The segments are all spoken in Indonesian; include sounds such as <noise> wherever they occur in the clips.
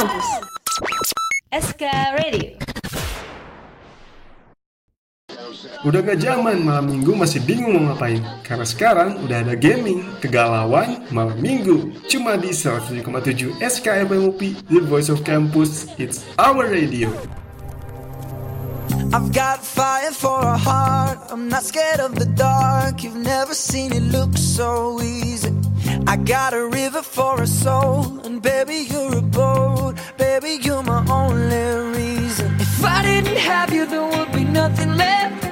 Kampus. SK Radio. Udah gak zaman malam minggu masih bingung mau ngapain Karena sekarang udah ada gaming, kegalauan, malam minggu Cuma di 107,7 SKFMUP, The Voice of Campus, It's Our Radio I've got fire for a heart. I'm not scared of the dark. You've never seen it look so easy. I got a river for a soul, and baby, you're a boat. Baby, you're my only reason. If I didn't have you, there would be nothing left.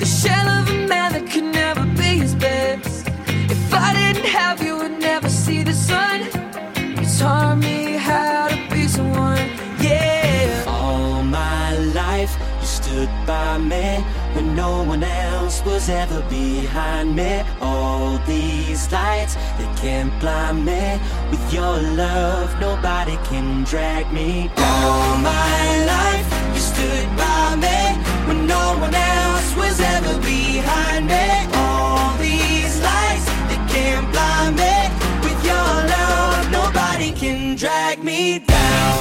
The shell of a man that could never be his best. If I didn't have you, would never see the sun. You taught me how to be someone. Stood by me when no one else was ever behind me. All these lights, they can't blind me. With your love, nobody can drag me down. All my life, you stood by me when no one else was ever behind me. All these lights, they can't blind me. With your love, nobody can drag me down.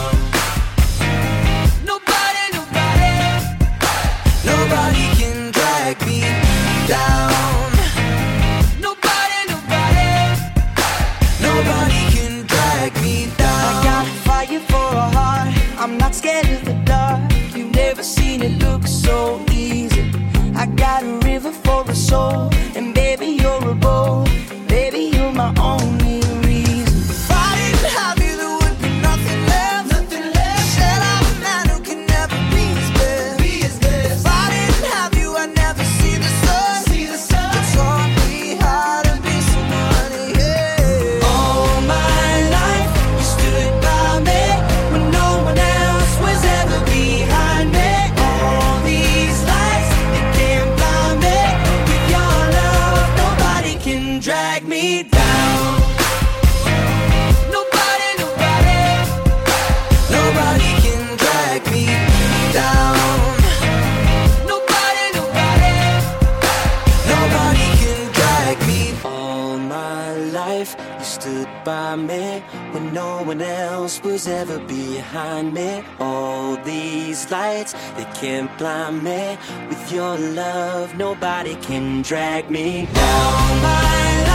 Stood by me when no one else was ever behind me. All these lights, they can't blind me. With your love, nobody can drag me down. My life,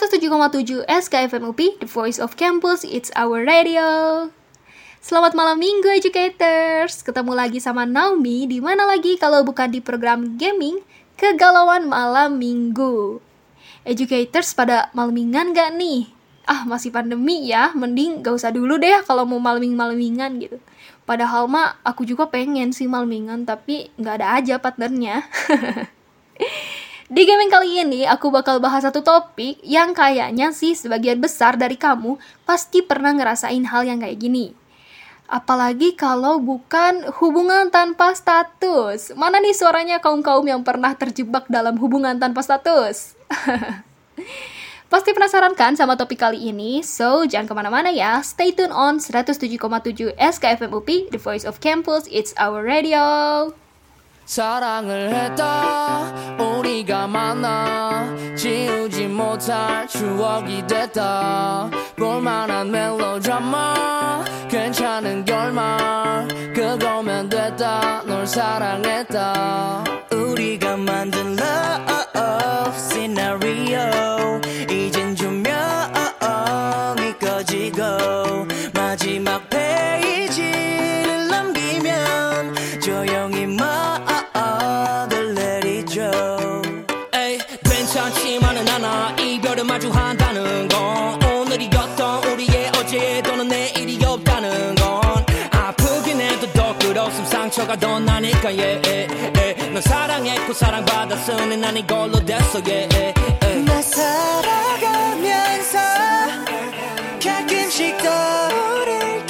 107,7 SKFM UP, The Voice of Campus, It's Our Radio. Selamat malam minggu educators. Ketemu lagi sama Naomi di mana lagi kalau bukan di program gaming Kegalauan Malam Minggu. Educators pada malmingan gak nih? Ah, masih pandemi ya, mending gak usah dulu deh kalau mau malming-malmingan gitu. Padahal mah aku juga pengen sih malmingan, tapi nggak ada aja partnernya. <laughs> Di gaming kali ini, aku bakal bahas satu topik yang kayaknya sih sebagian besar dari kamu pasti pernah ngerasain hal yang kayak gini. Apalagi kalau bukan hubungan tanpa status. Mana nih suaranya kaum-kaum yang pernah terjebak dalam hubungan tanpa status? <laughs> Pasti penasaran kan sama topik kali ini? So, jangan ke mana-mana ya. Stay tune on 107,7 SKFM UP, The Voice of Campus, It's Our Radio. 사랑을 했다. 우리가 만나 지우지 못할 추억이 됐다. 볼만한 멜로드라마 괜찮은 결말 그거면 됐다. 널 사랑했다. 우리가 만든 상처가 더 나니까 y yeah, 넌 사랑했고 사랑받았으니 난 이걸로 됐어 y yeah, 나 살아가면서 가끔씩 떠오를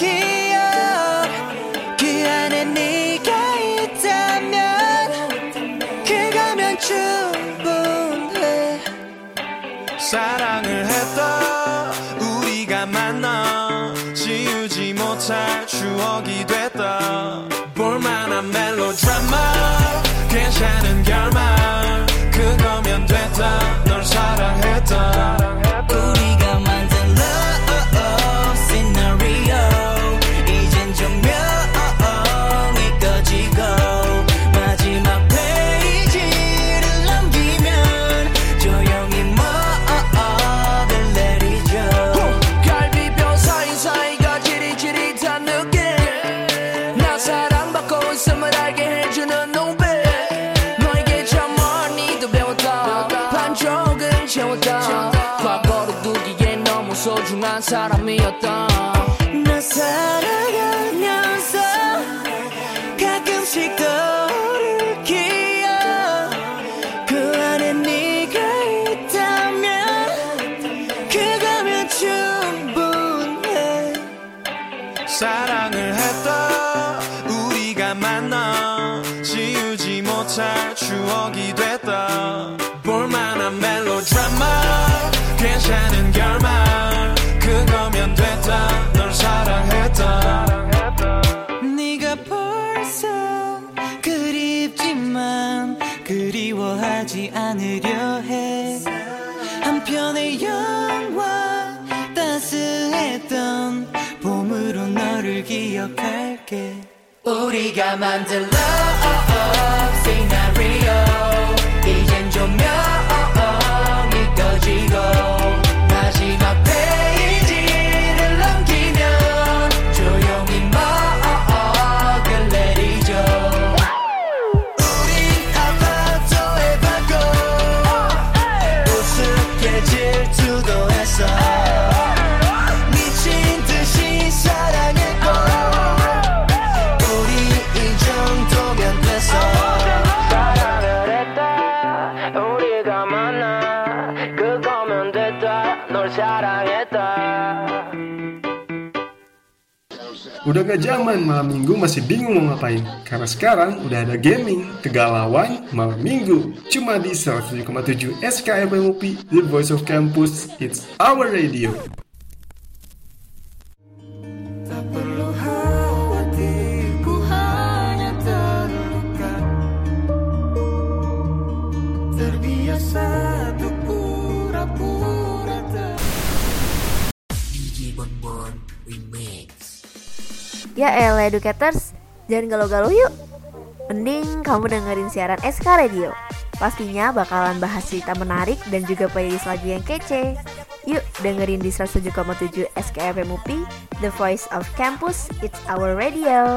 한 사람이었던 나 사랑하면서 가끔씩 떠오르 안으려 해. 한편의 영화 따스했던 봄으로 너를 기억할게. 우리가 만들 love 어, 어. udah gak zaman malam minggu masih bingung mau ngapain. Karena sekarang udah ada gaming, kegalauan, malam minggu. Cuma di 107,7 SKMOP The Voice of Campus, It's Our Radio. Ya elah educators, jangan galau-galau yuk. Mending kamu dengerin siaran SK Radio. Pastinya bakalan bahas cerita menarik dan juga playlist lagu yang kece. Yuk dengerin di 107,7 SKFM UPI, The Voice of Campus, It's Our Radio.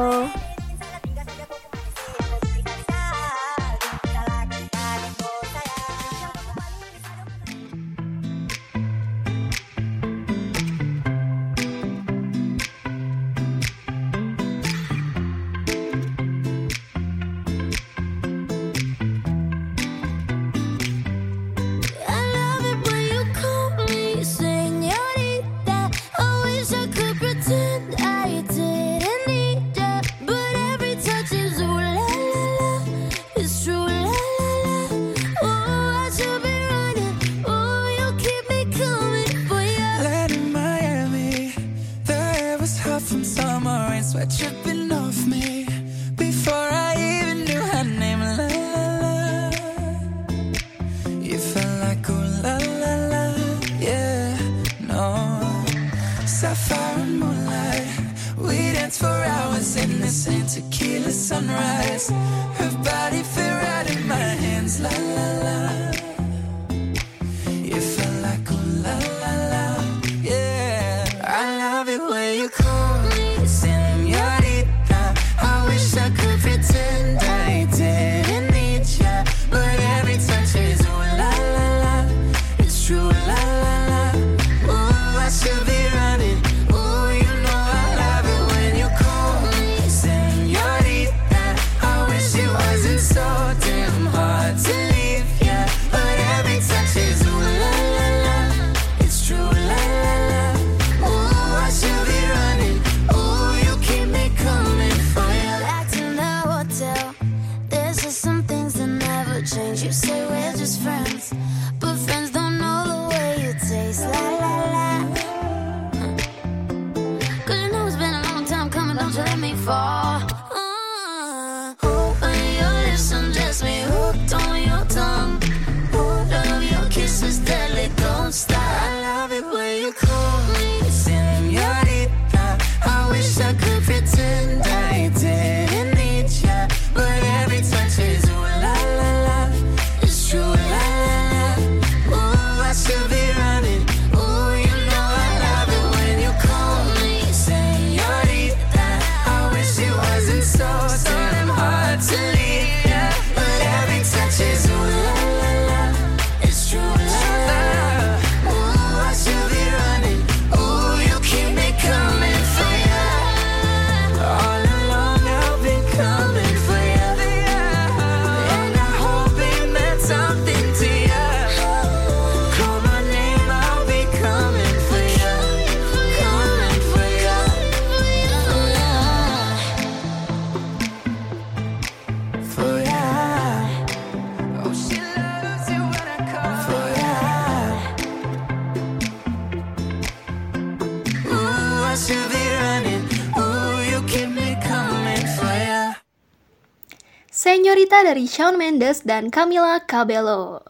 Dari Shawn Mendes dan Camila Cabello.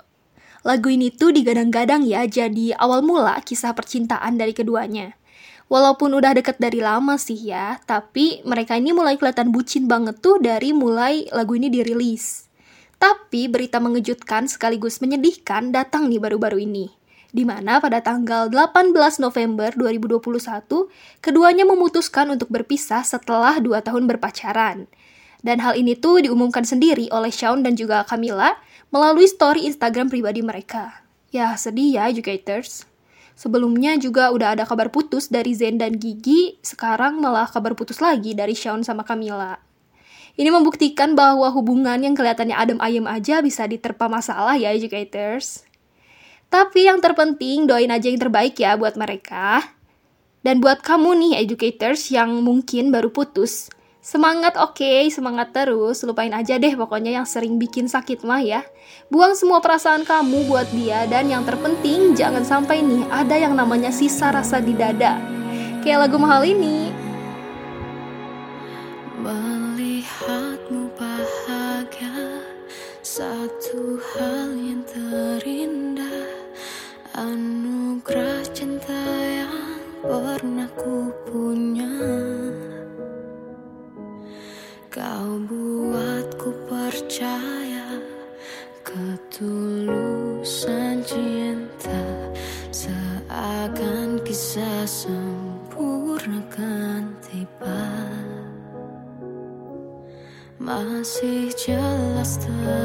Lagu ini tuh digadang-gadang ya jadi awal mula kisah percintaan dari keduanya. Walaupun udah deket dari lama sih ya, tapi mereka ini mulai kelihatan bucin banget tuh dari mulai lagu ini dirilis. Tapi berita mengejutkan sekaligus menyedihkan datang nih baru-baru ini. Di mana pada tanggal 18 November 2021, keduanya memutuskan untuk berpisah setelah 2 tahun berpacaran. Dan hal ini tuh diumumkan sendiri oleh Shawn dan juga Camila melalui story Instagram pribadi mereka. Ya, sedih ya, educators. Sebelumnya juga udah ada kabar putus dari Zen dan Gigi, sekarang malah kabar putus lagi dari Shawn sama Camila. Ini membuktikan bahwa hubungan yang kelihatannya adem ayem aja bisa diterpa masalah ya, educators. Tapi yang terpenting doain aja yang terbaik ya buat mereka. Dan buat kamu nih educators yang mungkin baru putus, semangat oke, semangat terus, lupain aja deh pokoknya yang sering bikin sakit mah ya. Buang semua perasaan kamu buat dia dan yang terpenting jangan sampai nih ada yang namanya sisa rasa di dada. Kayak lagu mahal ini. Melihatmu bahagia Satu hal yang terindah Anugerah cinta yang pernah ku punya jelas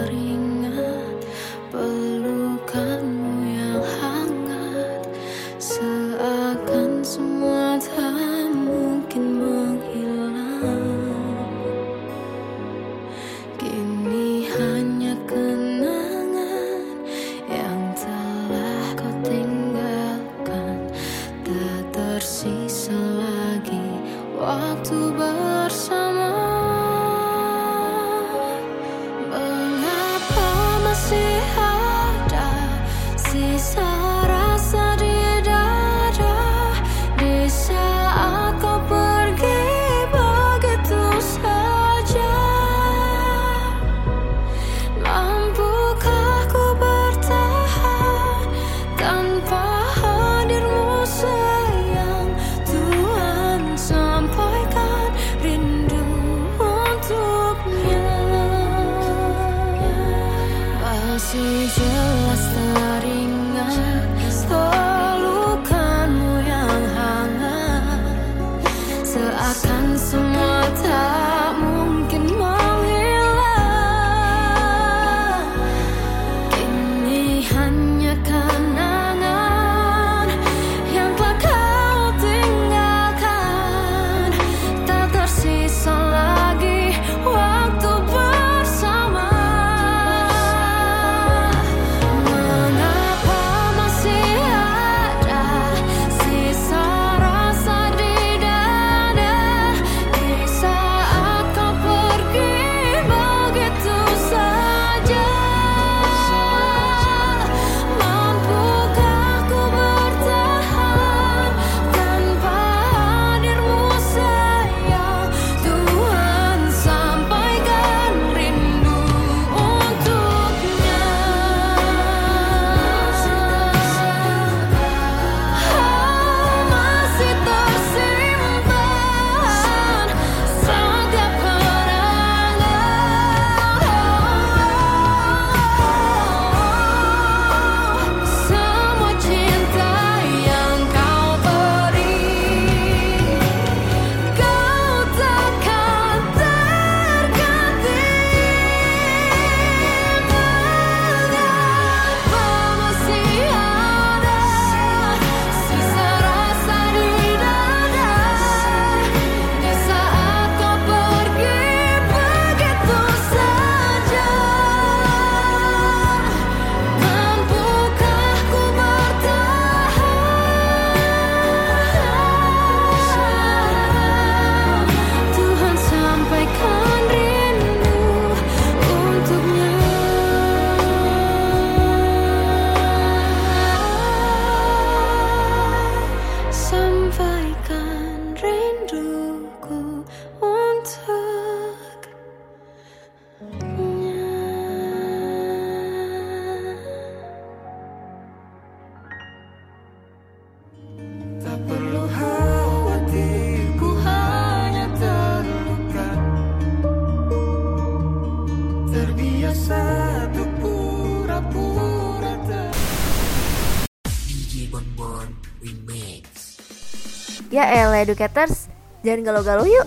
Elah educators, jangan galau-galau yuk.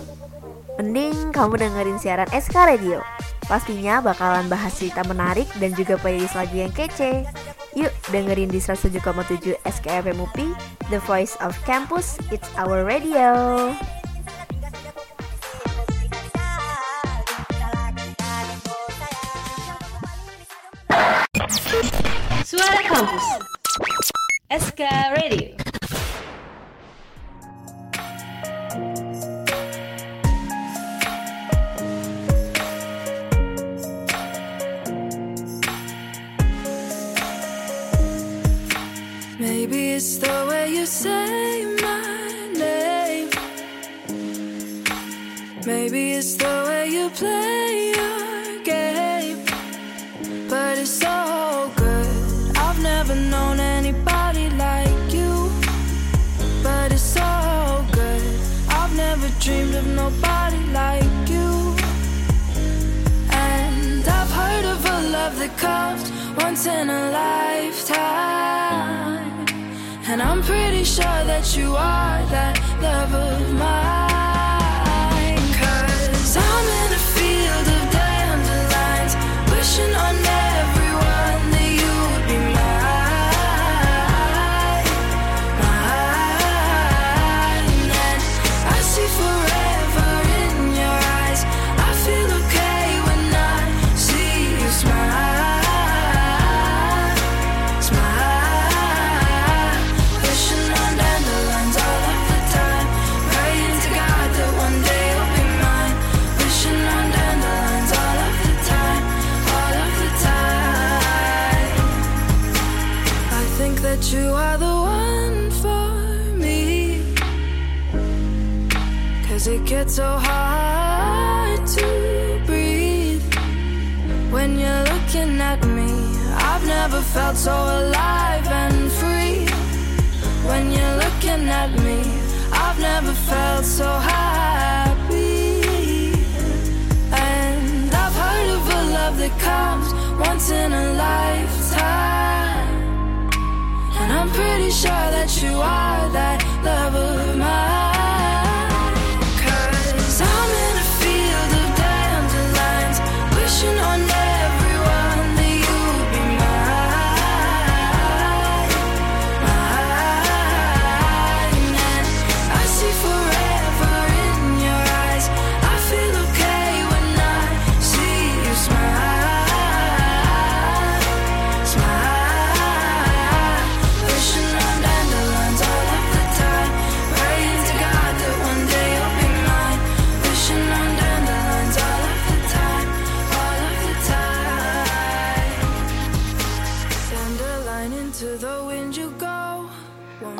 Mending kamu dengerin siaran SK Radio. Pastinya bakalan bahas cerita menarik dan juga playlist lagu yang kece. Yuk dengerin di 107,7 SKFM UPI, The Voice of Campus, It's Our Radio. Play your game. But it's so good. I've never known anybody like you. But it's so good. I've never dreamed of nobody like you. And I've heard of a love that comes once in a lifetime. And I'm pretty sure that you are that love of mine. It gets so hard to breathe when you're looking at me. I've never felt so alive and free. When you're looking at me, I've never felt so happy. And I've heard of a love that comes once in a lifetime. And I'm pretty sure that you are that love of mine.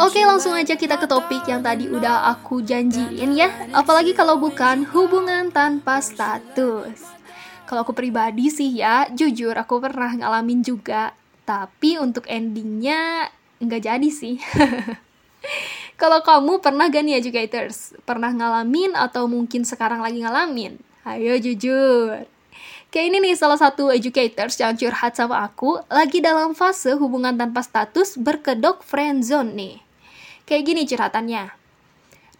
Oke langsung aja kita ke topik yang tadi udah aku janjiin ya Apalagi kalau bukan hubungan tanpa status Kalau aku pribadi sih ya, jujur aku pernah ngalamin juga Tapi untuk endingnya nggak jadi sih <laughs> Kalau kamu pernah gak nih educators? Pernah ngalamin atau mungkin sekarang lagi ngalamin? Ayo jujur Kayak ini nih salah satu educators yang curhat sama aku lagi dalam fase hubungan tanpa status berkedok friendzone nih. Kayak gini curhatannya.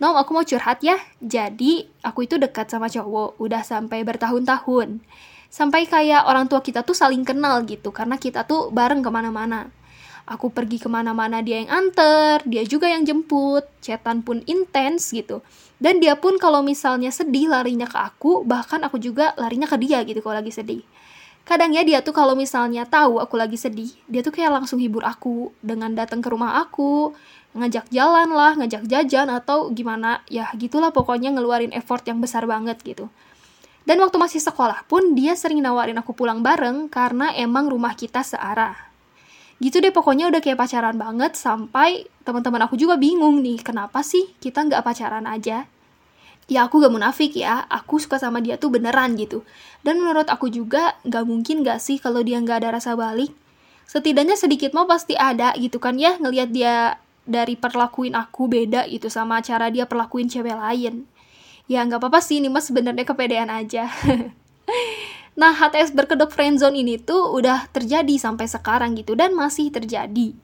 Nom, aku mau curhat ya. Jadi, aku itu dekat sama cowok, udah sampai bertahun-tahun. Sampai kayak orang tua kita tuh saling kenal gitu, karena kita tuh bareng ke mana-mana. Aku pergi ke mana-mana dia yang anter, dia juga yang jemput, chatan pun intens gitu. Dan dia pun kalau misalnya sedih larinya ke aku, bahkan aku juga larinya ke dia gitu kalau lagi sedih. Kadang ya dia tuh kalau misalnya tahu aku lagi sedih, dia tuh kayak langsung hibur aku dengan datang ke rumah aku, ngajak jalan lah, ngajak jajan atau gimana, ya gitulah pokoknya ngeluarin effort yang besar banget gitu. Dan waktu masih sekolah pun dia sering nawarin aku pulang bareng karena emang rumah kita searah. Gitu deh pokoknya udah kayak pacaran banget sampai teman-teman aku juga bingung nih kenapa sih kita nggak pacaran aja. Ya aku gak munafik ya, aku suka sama dia tuh beneran gitu. Dan menurut aku juga nggak mungkin gak sih kalau dia nggak ada rasa balik. Setidaknya sedikit mau pasti ada gitu kan ya ngelihat dia dari perlakuin aku beda gitu sama cara dia perlakuin cewek lain. Ya nggak apa-apa sih ini mas sebenarnya kepedean aja. <laughs> Nah, HTS berkedok friendzone ini tuh udah terjadi sampai sekarang gitu dan masih terjadi.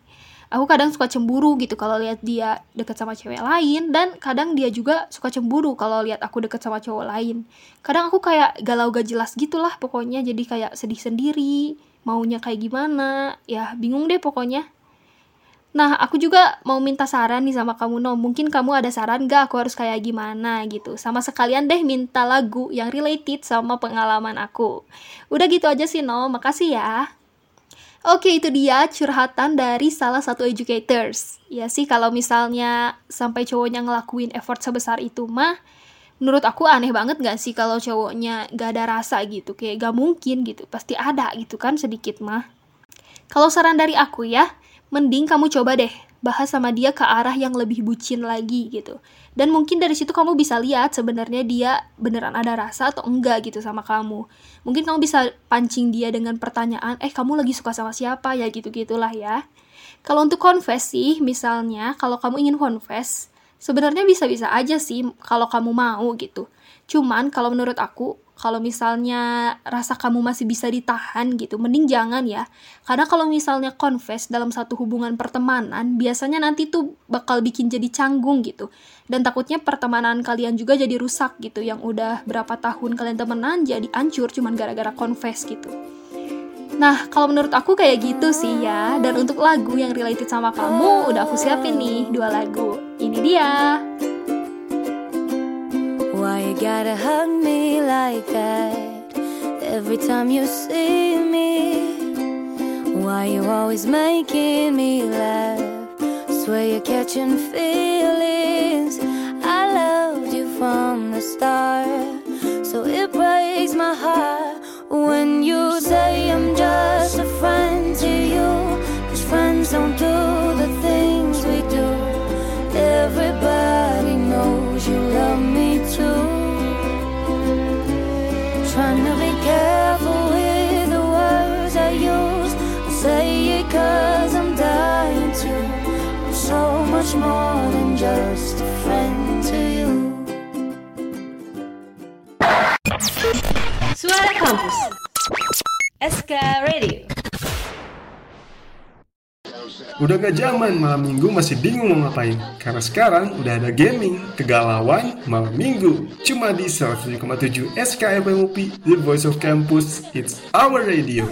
Aku kadang suka cemburu gitu kalau lihat dia deket sama cewek lain dan kadang dia juga suka cemburu kalau lihat aku deket sama cowok lain. Kadang aku kayak galau gak jelas gitulah pokoknya jadi kayak sedih sendiri, maunya kayak gimana, ya bingung deh pokoknya. Nah, aku juga mau minta saran nih sama kamu, No. Mungkin kamu ada saran gak aku harus kayak gimana gitu. Sama sekalian deh minta lagu yang related sama pengalaman aku. Udah gitu aja sih, No. Makasih ya. Oke, itu dia curhatan dari salah satu educators. Ya sih, kalau misalnya sampai cowoknya ngelakuin effort sebesar itu mah, menurut aku aneh banget gak sih kalau cowoknya gak ada rasa gitu. Kayak gak mungkin gitu, pasti ada gitu kan sedikit mah. Kalau saran dari aku ya, mending kamu coba deh bahas sama dia ke arah yang lebih bucin lagi gitu. Dan mungkin dari situ kamu bisa lihat sebenarnya dia beneran ada rasa atau enggak gitu sama kamu. Mungkin kamu bisa pancing dia dengan pertanyaan, eh kamu lagi suka sama siapa ya gitu-gitulah ya. Kalau untuk confess sih, misalnya kalau kamu ingin confess, sebenarnya bisa-bisa aja sih kalau kamu mau gitu. Cuman kalau menurut aku, kalau misalnya rasa kamu masih bisa ditahan gitu, mending jangan ya. Karena kalau misalnya confess dalam satu hubungan pertemanan, biasanya nanti tuh bakal bikin jadi canggung gitu. Dan takutnya pertemanan kalian juga jadi rusak gitu, yang udah berapa tahun kalian temenan jadi hancur cuman gara-gara confess gitu. Nah, kalau menurut aku kayak gitu sih ya. Dan untuk lagu yang related sama kamu, udah aku siapin nih dua lagu. Ini dia. Why you gotta hug me like that every time you see me? Why you always making me laugh? Swear you're catching feelings. I loved you from the start, so it breaks my heart when you Kampus SK Radio Udah gak zaman malam minggu masih bingung mau ngapain? Karena sekarang udah ada gaming, kegalauan, malam minggu. Cuma di 107,7 SKFM UPI, The Voice of Campus, It's Our Radio.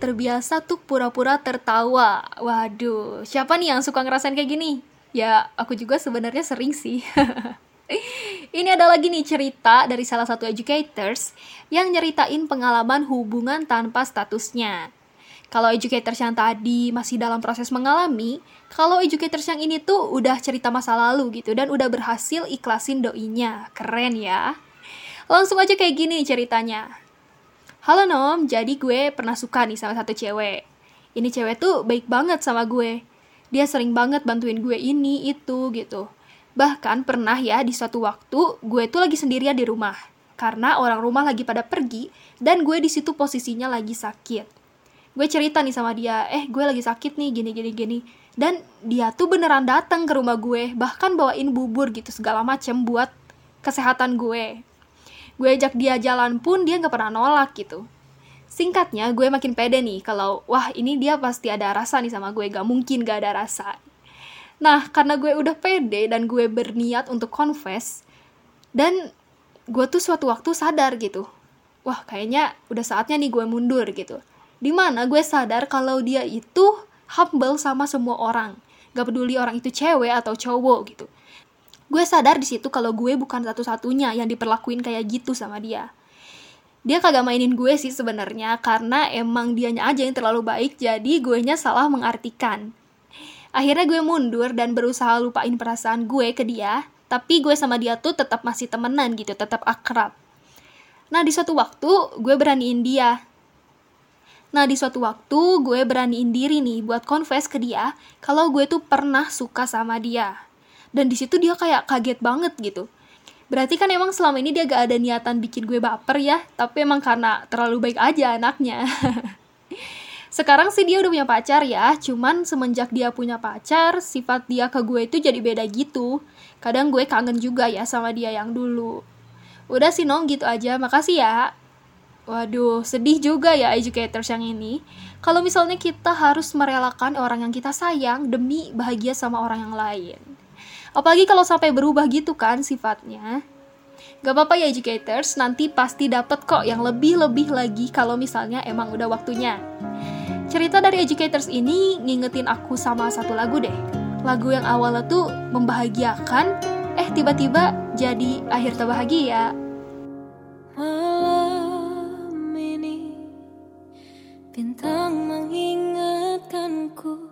Terbiasa tuh pura-pura tertawa. Waduh, siapa nih yang suka ngerasain kayak gini? Ya, aku juga sebenarnya sering sih. <laughs> Ini ada lagi nih cerita dari salah satu educators yang nyeritain pengalaman hubungan tanpa statusnya. Kalau educators yang tadi masih dalam proses mengalami, kalau educators yang ini tuh udah cerita masa lalu gitu dan udah berhasil ikhlasin doinya. Keren ya. Langsung aja kayak gini ceritanya. Halo Nom, jadi gue pernah suka nih sama satu cewek. Ini cewek tuh baik banget sama gue. Dia sering banget bantuin gue ini, itu, gitu. Bahkan pernah ya di suatu waktu gue tuh lagi sendirian di rumah. karena orang rumah lagi pada pergi dan gue di situ posisinya lagi sakit. Gue cerita nih sama dia, eh gue lagi sakit nih gini gini gini. Dan dia tuh beneran datang ke rumah gue, bahkan bawain bubur gitu segala macem buat kesehatan gue. Gue ajak dia jalan pun dia nggak pernah nolak gitu. Singkatnya, gue makin pede nih kalau wah ini dia pasti ada rasa nih sama gue, gak mungkin gak ada rasa. Nah, karena gue udah pede dan gue berniat untuk confess, dan gue tuh suatu waktu sadar gitu. Wah, kayaknya udah saatnya nih gue mundur gitu. Di mana gue sadar kalau dia itu humble sama semua orang. Gak peduli orang itu cewek atau cowok gitu. Gue sadar di situ kalau gue bukan satu-satunya yang diperlakuin kayak gitu sama dia. Dia kagak mainin gue sih sebenarnya karena emang dianya aja yang terlalu baik jadi gue nya salah mengartikan. Akhirnya gue mundur dan berusaha lupain perasaan gue ke dia, tapi gue sama dia tuh tetap masih temenan gitu, tetap akrab. Nah, di suatu waktu gue beraniin dia. Nah, di suatu waktu gue beraniin diri nih buat confess ke dia kalau gue tuh pernah suka sama dia. Dan di situ dia kayak kaget banget gitu. Berarti kan emang selama ini dia gak ada niatan bikin gue baper ya, tapi emang karena terlalu baik aja anaknya. <laughs> Sekarang sih dia udah punya pacar ya, cuman semenjak dia punya pacar, sifat dia ke gue itu jadi beda gitu. Kadang gue kangen juga ya sama dia yang dulu. Udah sih Nong gitu aja, makasih ya. Waduh, sedih juga ya educators yang ini. Kalau misalnya kita harus merelakan orang yang kita sayang demi bahagia sama orang yang lain. Apalagi kalau sampai berubah gitu kan sifatnya. Gak apa-apa ya educators, nanti pasti dapet kok yang lebih-lebih lagi kalau misalnya emang udah waktunya. Cerita dari educators ini ngingetin aku sama satu lagu deh. Lagu yang awalnya tuh membahagiakan, eh tiba-tiba jadi akhir terbahagia. Malam ini bintang mengingatkanku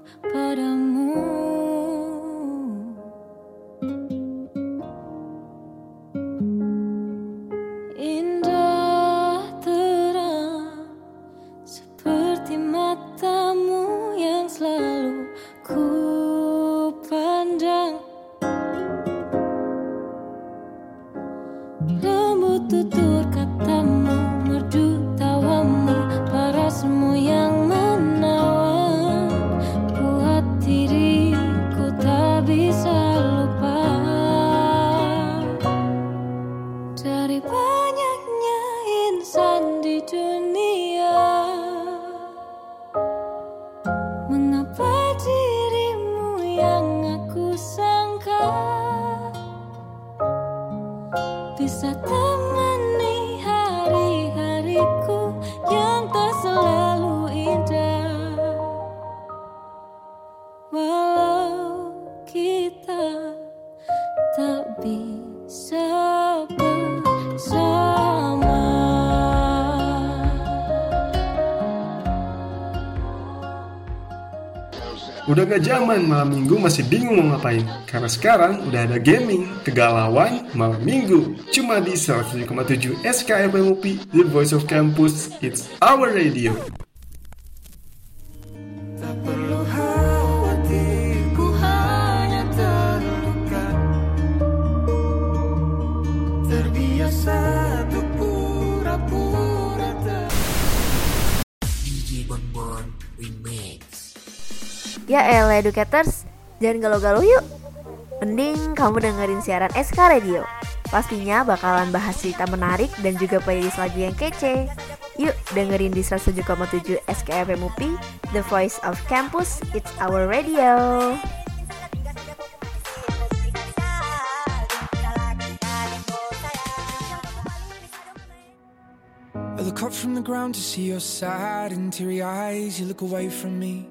bisa temani Udah gak zaman malam minggu masih bingung mau ngapain? Karena sekarang udah ada gaming, kegalauan, malam minggu. Cuma di 107,7 SKFM UPI, The Voice of Campus, It's Our Radio. Educators, jangan galau-galau yuk. Mending kamu dengerin siaran SK Radio. Pastinya bakalan bahas cerita menarik dan juga playlist lagu yang kece. Yuk dengerin di 107,7 SKFM UPI, The Voice of Campus, It's Our Radio. I look up from the ground to see your sad eyes. You look away from me,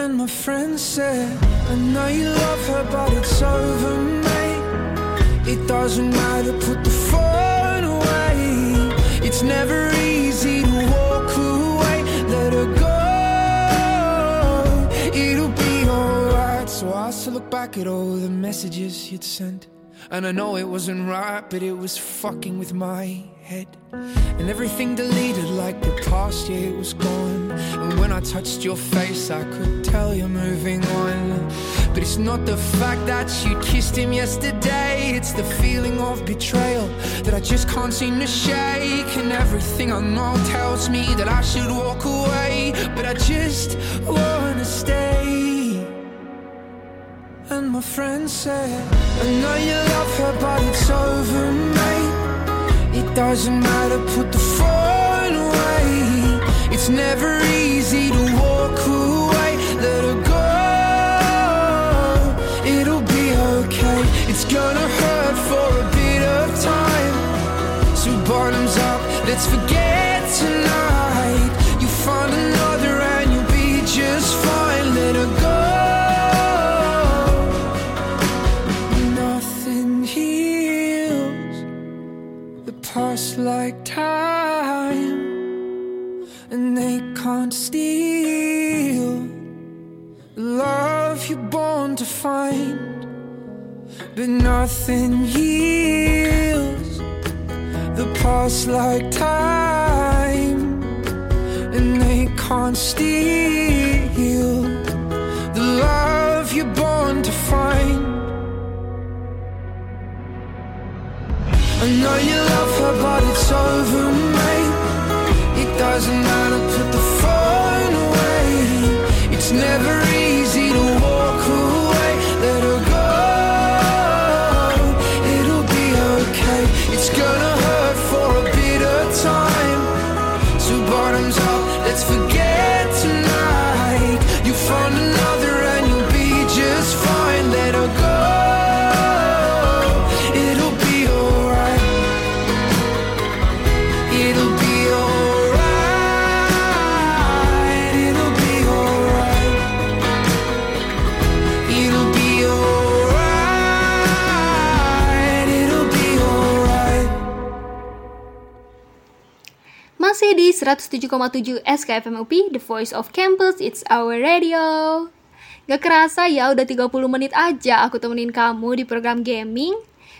And my friend said, I know you love her, but it's over, mate. It doesn't matter, put the phone away. It's never easy to walk away. Let her go, it'll be alright. So I still look back at all the messages you'd sent. And I know it wasn't right, but it was fucking with my head. And everything deleted like the past year was gone. And when I touched your face, I could tell you're moving on. But it's not the fact that you kissed him yesterday, it's the feeling of betrayal that I just can't seem to shake. And everything I know tells me that I should walk away, but I just wanna stay. And my friend said, I know you love her, but it's over, mate. Doesn't matter, put the phone away. It's never easy to walk away, let her go. It'll be okay, it's gonna hurt for a bit of time. So, bottoms up, let's forget tonight. You find like time, and they can't steal the love you're born to find. But nothing heals the past like time, and they can't steal the love you're born to find. I know you but it's over, mate. It doesn't matter, 107,7 SKFM UP, The Voice of Campus, It's Our Radio. Gak kerasa ya, udah 30 menit aja aku temenin kamu di program gaming.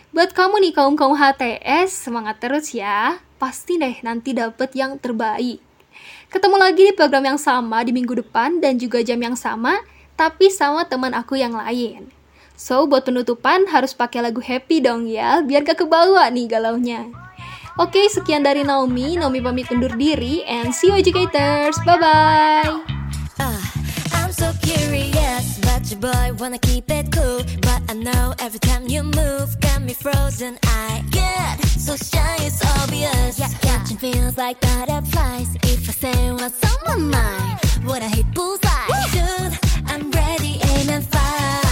Buat kamu nih kaum-kaum HTS, semangat terus ya. Pasti deh nanti dapet yang terbaik. Ketemu lagi di program yang sama di minggu depan dan juga jam yang sama, tapi sama teman aku yang lain. So, buat penutupan harus pakai lagu happy dong ya, biar gak kebawa nih galaunya. Oke, sekian dari Naomi. Naomi pamit undur diri and see you educators. Bye-bye. Uh, I'm so curious, but your boy wanna keep it cool. But I know every time you move, got me frozen. I get so shy, it's obvious. Yeah, Catching feels like butterflies. If I say what's on my mind, would I hit bullseye? Dude, I'm ready, aim and fire.